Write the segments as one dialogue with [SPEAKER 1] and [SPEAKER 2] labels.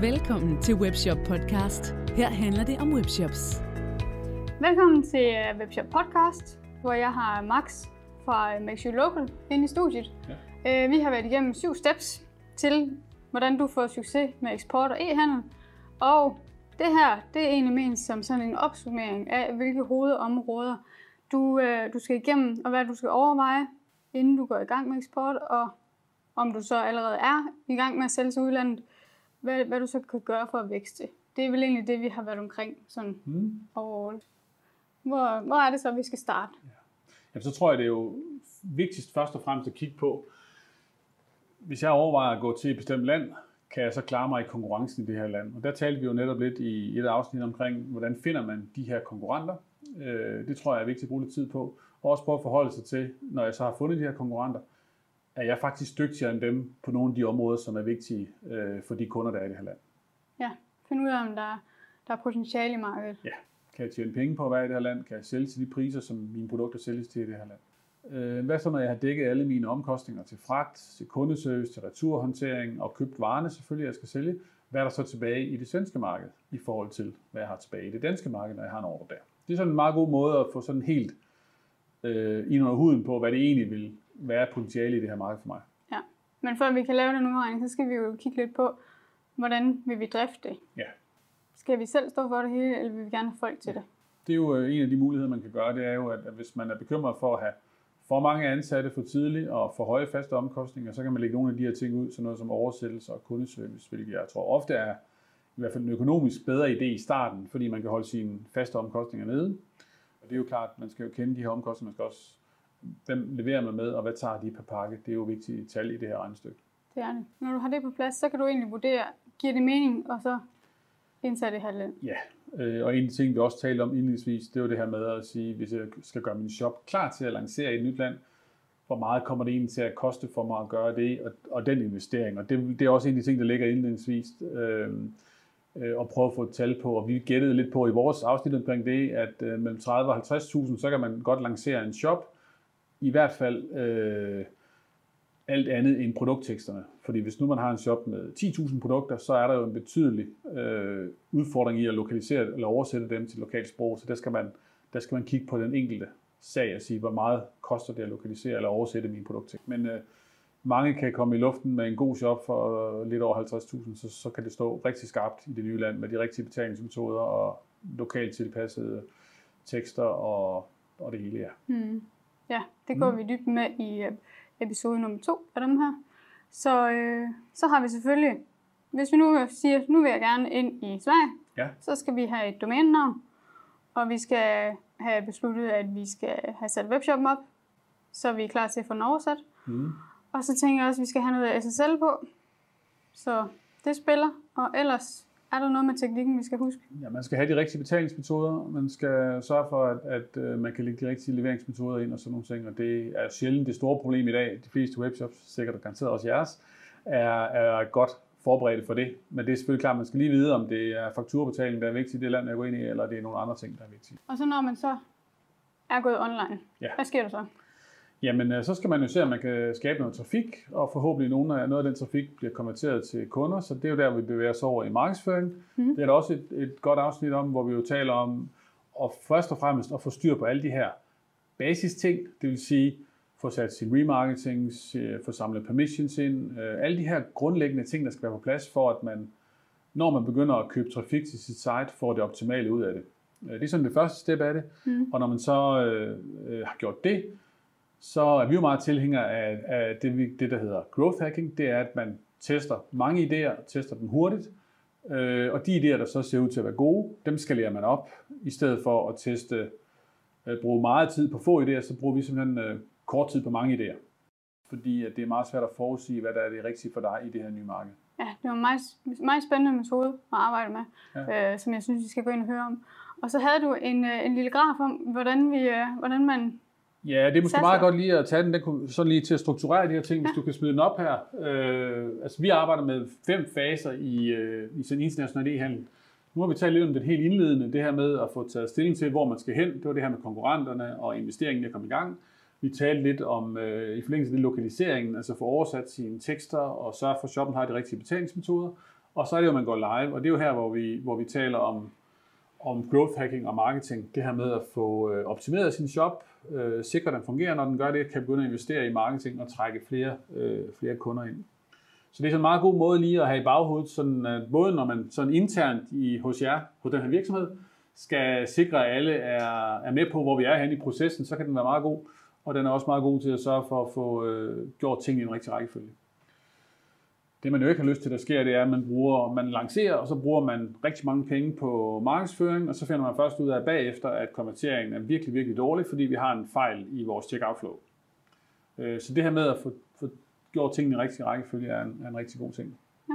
[SPEAKER 1] Velkommen til Webshop Podcast. Her handler det om webshops.
[SPEAKER 2] Velkommen til øh, Webshop Podcast, hvor jeg har Max fra øh, Make You Local inde i studiet. Ja. Vi har været igennem syv steps til, hvordan du får succes med eksport og e-handel. Og det her, det er egentlig ment som sådan en opsummering af, hvilke hovedområder du, øh, du skal igennem, og hvad du skal overveje, inden du går i gang med eksport, og om du så allerede er i gang med at sælge til udlandet, hvad, hvad du så kan gøre for at vækste. Det er vel egentlig det, vi har været omkring sådan mm. overall. Hvor, hvor er det så, vi skal starte? Ja.
[SPEAKER 3] Jamen, så tror jeg, det er jo vigtigst først og fremmest at kigge på, hvis jeg overvejer at gå til et bestemt land, kan jeg så klare mig i konkurrencen i det her land? Og der talte vi jo netop lidt i et afsnit omkring, hvordan finder man de her konkurrenter. Øh, det tror jeg er vigtigt at bruge lidt tid på. Og også prøve at forholde sig til, når jeg så har fundet de her konkurrenter, er jeg faktisk dygtigere end dem på nogle af de områder, som er vigtige øh, for de kunder, der er i det her land.
[SPEAKER 2] Ja, find ud af, om der, der er potentiale i markedet.
[SPEAKER 3] Ja, kan jeg tjene penge på at være i det her land? Kan jeg sælge til de priser, som mine produkter sælges til i det her land? Øh, hvad så, når jeg har dækket alle mine omkostninger til fragt, til kundeservice, til returhåndtering og købt varerne selvfølgelig, jeg skal sælge? Hvad er der så tilbage i det svenske marked i forhold til, hvad jeg har tilbage i det danske marked, når jeg har en ordre der? Det er sådan en meget god måde at få sådan helt øh, ind under huden på, hvad det egentlig vil være potentiale i det her marked for mig.
[SPEAKER 2] Ja, men før vi kan lave den udregning, så skal vi jo kigge lidt på, hvordan vil vi drifte det?
[SPEAKER 3] Ja.
[SPEAKER 2] Skal vi selv stå for det hele, eller vil vi gerne have folk til det?
[SPEAKER 3] Det er jo øh, en af de muligheder, man kan gøre, det er jo, at hvis man er bekymret for at have for mange ansatte for tidligt og for høje faste omkostninger, så kan man lægge nogle af de her ting ud, sådan noget som oversættelse og kundeservice, hvilket jeg tror ofte er i hvert fald en økonomisk bedre idé i starten, fordi man kan holde sine faste omkostninger nede. Og det er jo klart, man skal jo kende de her omkostninger, man skal også, hvem leverer man med, og hvad tager de per pakke. Det er jo vigtigt tal i det her regnestykke.
[SPEAKER 2] Det er det. Når du har det på plads, så kan du egentlig vurdere, giver det mening, og så indsætte det her land.
[SPEAKER 3] Ja, øh, og en af de ting, vi også talte om indledningsvis, det var det her med at sige, hvis jeg skal gøre min shop klar til at lancere i et nyt land, hvor meget kommer det egentlig til at koste for mig at gøre det, og, og den investering. Og det, det er også en af de ting, der ligger indledningsvis. Øh, øh, og prøve at få et tal på. Og vi gættede lidt på i vores afsnit omkring det, at øh, mellem 30 og 50.000, så kan man godt lancere en shop. I hvert fald øh, alt andet end produktteksterne. Fordi hvis nu man har en shop med 10.000 produkter, så er der jo en betydelig øh, udfordring i at lokalisere eller oversætte dem til lokalt sprog. Så der skal man, der skal man kigge på den enkelte sag og sige, hvor meget koster det at lokalisere eller oversætte min produkttekst. Men øh, mange kan komme i luften med en god shop for lidt over 50.000, så, så kan det stå rigtig skarpt i det nye land med de rigtige betalingsmetoder og lokalt tilpassede tekster og, og det hele, ja.
[SPEAKER 2] Mm. Ja, det går mm. vi dybt med i øh, episode nummer to af dem her. Så, øh, så har vi selvfølgelig, hvis vi nu siger, nu vil jeg gerne ind i Sverige,
[SPEAKER 3] ja.
[SPEAKER 2] så skal vi have et domænenavn, og vi skal have besluttet, at vi skal have sat webshoppen op, så vi er klar til at få den oversat. Mm. Og så tænker jeg også, at vi skal have noget SSL på. Så det spiller. Og ellers er der noget med teknikken, vi skal huske?
[SPEAKER 3] Ja, man skal have de rigtige betalingsmetoder. Man skal sørge for, at, at øh, man kan lægge de rigtige leveringsmetoder ind og sådan nogle ting. Og det er sjældent det store problem i dag. De fleste webshops, sikkert og garanteret også jeres, er, er godt forberedt for det. Men det er selvfølgelig klart, at man skal lige vide, om det er fakturbetaling, der er vigtigt i det land, jeg går ind i, eller det er nogle andre ting, der er vigtige.
[SPEAKER 2] Og så når man så er gået online, ja. hvad sker der så?
[SPEAKER 3] Jamen, øh, så skal man jo se, om man kan skabe noget trafik, og forhåbentlig nogle af, noget af den trafik bliver konverteret til kunder, så det er jo der, vi bevæger os over i markedsføring. Mm. Det er der også et, et godt afsnit om, hvor vi jo taler om, og først og fremmest at få styr på alle de her basis ting, det vil sige, få sat sin remarketing, få samlet permissions ind, øh, alle de her grundlæggende ting, der skal være på plads, for at man, når man begynder at købe trafik til sit site, får det optimale ud af det. Øh, det er sådan det første step af det, mm. og når man så øh, har gjort det, så er vi jo meget tilhængere af, af det, det, der hedder growth hacking. Det er, at man tester mange idéer, tester dem hurtigt, øh, og de idéer, der så ser ud til at være gode, dem skalerer man op, i stedet for at teste, øh, bruge meget tid på få idéer, så bruger vi simpelthen øh, kort tid på mange idéer. Fordi at det er meget svært at forudsige, hvad der er det rigtige for dig i det her nye marked.
[SPEAKER 2] Ja, det var en meget, meget spændende metode at arbejde med, ja. øh, som jeg synes, vi skal gå ind og høre om. Og så havde du en, øh, en lille graf om, hvordan, vi, øh, hvordan man
[SPEAKER 3] Ja, det er måske meget godt lige at tage den, den sådan lige til at strukturere de her ting, hvis du kan smide den op her. Øh, altså, vi arbejder med fem faser i, øh, i sådan international e-handel. Nu har vi talt lidt om det helt indledende, det her med at få taget stilling til, hvor man skal hen. Det var det her med konkurrenterne og investeringen, der kom i gang. Vi talte lidt om, øh, i forlængelse af det, lokaliseringen, altså få oversat sine tekster og sørge for, at shoppen har de rigtige betalingsmetoder. Og så er det jo, at man går live, og det er jo her, hvor vi, hvor vi taler om, om growth hacking og marketing. Det her med at få øh, optimeret sin shop, øh, sikre, at den fungerer, når den gør det, kan begynde at investere i marketing og trække flere, øh, flere kunder ind. Så det er sådan en meget god måde lige at have i baghovedet, sådan at både når man sådan internt i, hos jer, hos den her virksomhed, skal sikre, at alle er, er med på, hvor vi er henne i processen, så kan den være meget god. Og den er også meget god til at sørge for at få øh, gjort ting i en rigtig rækkefølge. Det man jo ikke har lyst til, der sker, det er, at man, bruger, man lancerer, og så bruger man rigtig mange penge på markedsføring, og så finder man først ud af bagefter, at konverteringen er virkelig, virkelig dårlig, fordi vi har en fejl i vores checkout flow. Øh, så det her med at få, få gjort tingene i rigtig rækkefølge er en, er en rigtig god ting. Ja.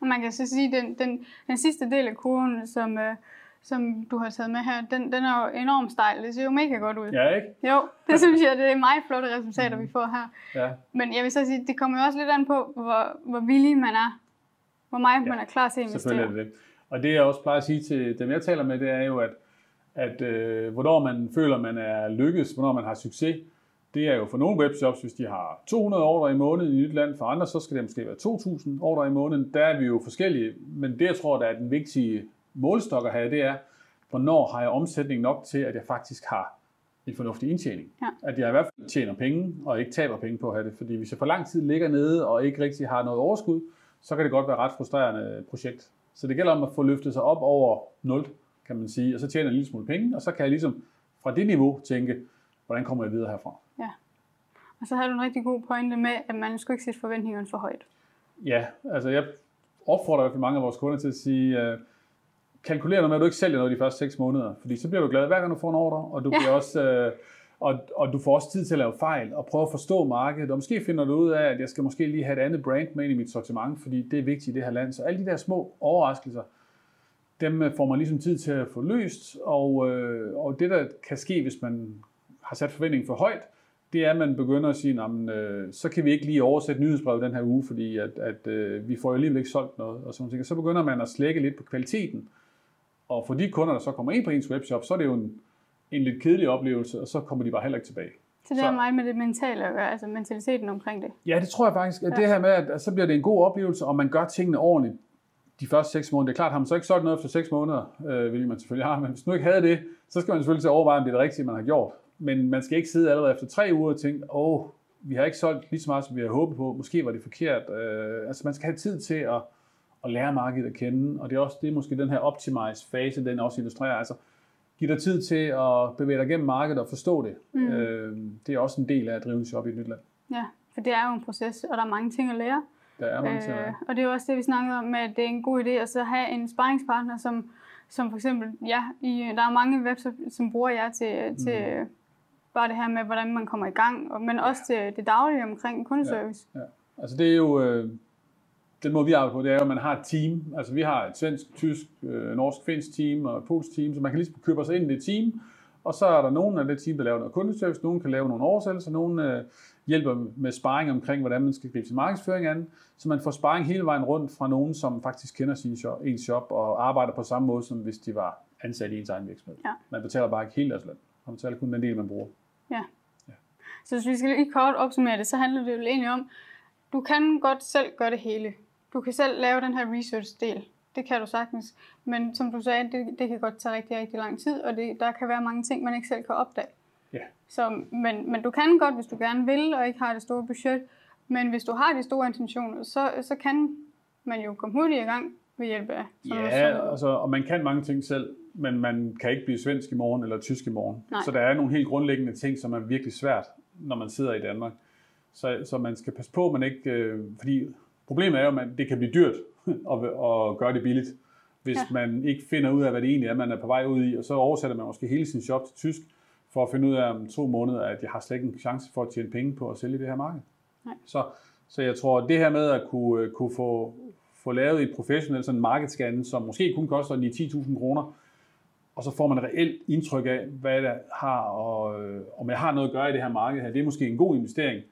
[SPEAKER 2] Og man kan så sige, at den, den, den sidste del af kurven, som, øh, som du har taget med her, den, den er jo enormt stejl. Det ser jo mega godt ud.
[SPEAKER 3] Ja, ikke?
[SPEAKER 2] Jo, det synes jeg, det er meget flotte resultater, vi får her. Ja. Men jeg vil så sige, det kommer jo også lidt an på, hvor, hvor villig man er. Hvor meget ja, man er klar til at investere.
[SPEAKER 3] Selvfølgelig er det det. Og det jeg også plejer at sige til dem, jeg taler med, det er jo, at, at øh, hvornår man føler, man er lykkes, hvornår man har succes, det er jo for nogle webshops, hvis de har 200 ordre i måneden i nyt land, for andre så skal det måske være 2.000 ordre i måneden. Der er vi jo forskellige, men det jeg tror, der er den vigtige målestok at have, det er, hvornår har jeg omsætning nok til, at jeg faktisk har en fornuftig indtjening. Ja. At jeg i hvert fald tjener penge, og ikke taber penge på at have det. Fordi hvis jeg for lang tid ligger nede, og ikke rigtig har noget overskud, så kan det godt være et ret frustrerende projekt. Så det gælder om at få løftet sig op over 0, kan man sige, og så tjener jeg en lille smule penge, og så kan jeg ligesom fra det niveau tænke, hvordan kommer jeg videre herfra.
[SPEAKER 2] Ja. Og så har du en rigtig god pointe med, at man skal ikke sætte forventningerne for højt.
[SPEAKER 3] Ja, altså jeg opfordrer i mange af vores kunder til at sige, uh, kalkulere noget med, at du ikke sælger noget de første 6 måneder, fordi så bliver du glad hver gang du får en ordre, og du ja. bliver også... Uh, og, og du får også tid til at lave fejl og prøve at forstå markedet. Og måske finder du ud af, at jeg skal måske lige have et andet brand med ind i mit sortiment, fordi det er vigtigt i det her land. Så alle de der små overraskelser, dem øh, får man ligesom tid til at få løst. Og, øh, og det, der kan ske, hvis man har sat forventningen for højt, det er, at man begynder at sige, øh, så kan vi ikke lige oversætte nyhedsbrevet den her uge, fordi at, at øh, vi får jo alligevel ikke solgt noget. Og sådan ting. så begynder man at slække lidt på kvaliteten. Og for de kunder, der så kommer ind på ens webshop, så er det jo en, en lidt kedelig oplevelse, og så kommer de bare heller ikke tilbage.
[SPEAKER 2] Så det er meget med det mentale at gøre, altså mentaliteten omkring det?
[SPEAKER 3] Ja, det tror jeg faktisk. Ja. Det her med, at, så bliver det en god oplevelse, og man gør tingene ordentligt de første 6 måneder. Det er klart, har man så ikke solgt noget efter 6 måneder, øh, vil man selvfølgelig have, men hvis man ikke havde det, så skal man selvfølgelig til at overveje, om det er det rigtige, man har gjort men man skal ikke sidde allerede efter tre uger og tænke, åh, oh, vi har ikke solgt lige så meget, som vi havde håbet på. Måske var det forkert. Øh, altså man skal have tid til at, at lære markedet at kende, og det er også det er måske den her optimize fase, den også illustrerer. Altså, giv dig tid til at bevæge dig gennem markedet og forstå det. Mm. Øh, det er også en del af at drive en shop i et nyt land.
[SPEAKER 2] Ja, for det er jo en proces, og der er mange ting at lære.
[SPEAKER 3] Der er mange ting
[SPEAKER 2] øh, Og det er jo også det, vi snakkede om, med, at det er en god idé at så have en sparringspartner, som, som for eksempel, ja, i, der er mange webshops, som bruger jer til, til mm bare det her med, hvordan man kommer i gang, men også til det daglige omkring kundeservice. Ja, ja.
[SPEAKER 3] Altså det er jo, øh, den måde vi arbejder på, det er jo, at man har et team. Altså vi har et svensk, tysk, øh, norsk, finsk team og et polsk team, så man kan ligesom købe sig ind i det team, og så er der nogen af det team, der laver noget kundeservice, nogen kan lave nogle oversættelser, nogen øh, hjælper med sparring omkring, hvordan man skal gribe sin markedsføring an, så man får sparring hele vejen rundt fra nogen, som faktisk kender sin shop, ens shop og arbejder på samme måde, som hvis de var ansat i ens egen virksomhed. Ja. Man betaler bare ikke hele deres løn, man betaler kun den del, man bruger. Ja.
[SPEAKER 2] ja. Så hvis vi skal lige kort opsummere det, så handler det jo egentlig om, du kan godt selv gøre det hele. Du kan selv lave den her research-del. Det kan du sagtens. Men som du sagde, det, det kan godt tage rigtig, rigtig lang tid, og det, der kan være mange ting, man ikke selv kan opdage. Ja. Så, men, men du kan godt, hvis du gerne vil, og ikke har det store budget. Men hvis du har de store intentioner, så, så kan man jo komme hurtigt i gang ved hjælp af
[SPEAKER 3] sådan Ja, noget, altså, og man kan mange ting selv men man kan ikke blive svensk i morgen eller tysk i morgen. Nej. Så der er nogle helt grundlæggende ting, som er virkelig svært, når man sidder i Danmark. Så, så man skal passe på, man ikke... Øh, fordi problemet er jo, at det kan blive dyrt at, at gøre det billigt, hvis ja. man ikke finder ud af, hvad det egentlig er, man er på vej ud i, og så oversætter man måske hele sin shop til tysk, for at finde ud af om to måneder, at jeg har slet ikke en chance for at tjene penge på at sælge det her marked. Nej. Så, så jeg tror, at det her med at kunne, kunne få, få lavet et professionelt sådan markedscan, som måske kun koster 9-10.000 kroner, og så får man et reelt indtryk af, hvad det har, og øh, om jeg har noget at gøre i det her marked her. Det er måske en god investering,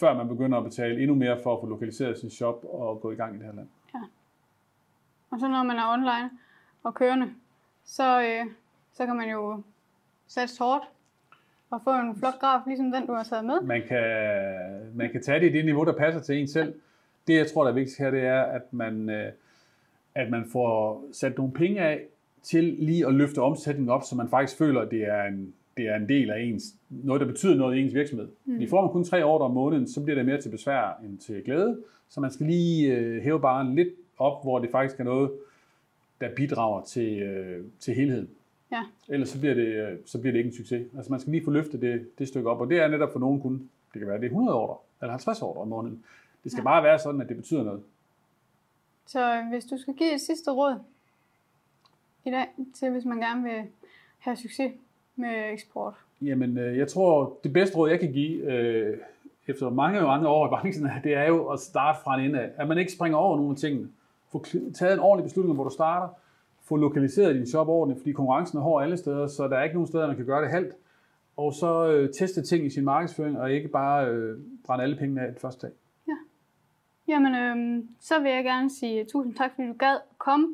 [SPEAKER 3] før man begynder at betale endnu mere for at få lokaliseret sin shop og gå i gang i det her land. Ja.
[SPEAKER 2] Og så når man er online og kørende, så, øh, så kan man jo sætte hårdt og få en flot graf, ligesom den, du har taget med.
[SPEAKER 3] Man kan, man kan tage det i det niveau, der passer til en selv. det, jeg tror, der er vigtigt her, det er, at man, øh, at man får sat nogle penge af til lige at løfte omsætningen op, så man faktisk føler, at det er en, det er en del af ens, noget, der betyder noget i ens virksomhed. Mm. I får man kun tre ordre om måneden, så bliver det mere til besvær end til glæde. Så man skal lige øh, hæve baren lidt op, hvor det faktisk er noget, der bidrager til, øh, til helheden.
[SPEAKER 2] Ja.
[SPEAKER 3] Ellers så bliver, det, øh, så bliver det ikke en succes. Altså man skal lige få løftet det, det stykke op, og det er netop for nogen kun, det kan være, det er 100 ordre, eller 50 ordre om måneden. Det skal ja. bare være sådan, at det betyder noget.
[SPEAKER 2] Så hvis du skal give et sidste råd i dag, til hvis man gerne vil have succes med eksport?
[SPEAKER 3] Jamen, øh, jeg tror, det bedste råd, jeg kan give, øh, efter mange mange år i branchen, det er jo at starte fra en ende af. At man ikke springer over nogle af tingene. Få taget en ordentlig beslutning, hvor du starter. Få lokaliseret din shop ordentligt, fordi konkurrencen er hård alle steder, så der er ikke nogen steder, man kan gøre det halvt. Og så øh, teste ting i sin markedsføring, og ikke bare øh, brænde alle pengene af det første dag.
[SPEAKER 2] Ja. Jamen, øh, så vil jeg gerne sige tusind tak, fordi du gad komme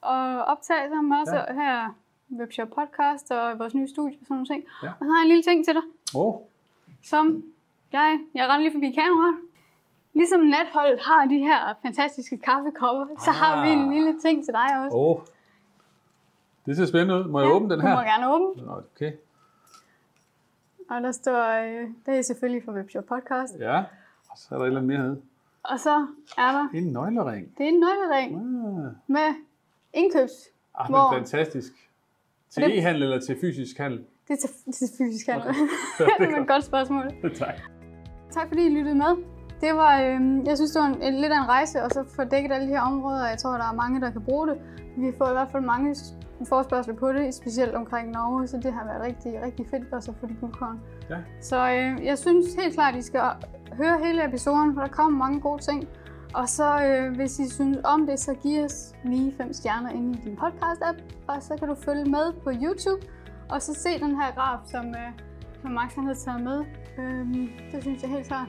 [SPEAKER 2] og optage sammen os ja. her Webshop Podcast og vores nye studie og sådan nogle ting. Ja. Og så har jeg en lille ting til dig.
[SPEAKER 3] Oh.
[SPEAKER 2] Som jeg, jeg render lige forbi kameraet. Ligesom natholdet har de her fantastiske kaffekopper, ah. så har vi en ah. lille ting til dig også.
[SPEAKER 3] Oh. Det ser spændende ud. Må jeg
[SPEAKER 2] ja,
[SPEAKER 3] åbne den her?
[SPEAKER 2] Du må gerne åbne.
[SPEAKER 3] Okay.
[SPEAKER 2] Og der står, øh, det er selvfølgelig fra Webshop Podcast.
[SPEAKER 3] Ja, og så er der et eller andet mere nede.
[SPEAKER 2] Og så er der...
[SPEAKER 3] En nøglering.
[SPEAKER 2] Det er en nøglering. Ah. Med indkøbs.
[SPEAKER 3] Ah, hvor... fantastisk. Til det... e-handel eller til fysisk handel?
[SPEAKER 2] Det er til, til fysisk handel. Okay. det er et godt spørgsmål.
[SPEAKER 3] tak.
[SPEAKER 2] Tak fordi I lyttede med. Det var, øh, jeg synes, det var en, en, lidt af en rejse, og så få dækket alle de her områder. Jeg tror, der er mange, der kan bruge det. Vi får i hvert fald mange forspørgsel på det, specielt omkring Norge, så det har været rigtig, rigtig fedt også at få de guldkorn.
[SPEAKER 3] Ja.
[SPEAKER 2] Så øh, jeg synes helt klart, at I skal høre hele episoden, for der kommer mange gode ting. Og så øh, hvis I synes om det, så giv os lige fem stjerner inde i din podcast-app, og så kan du følge med på YouTube, og så se den her graf, som, øh, som Max han havde taget med. Øh, det synes jeg helt klart.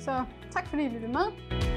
[SPEAKER 2] Så tak fordi I lyttede med.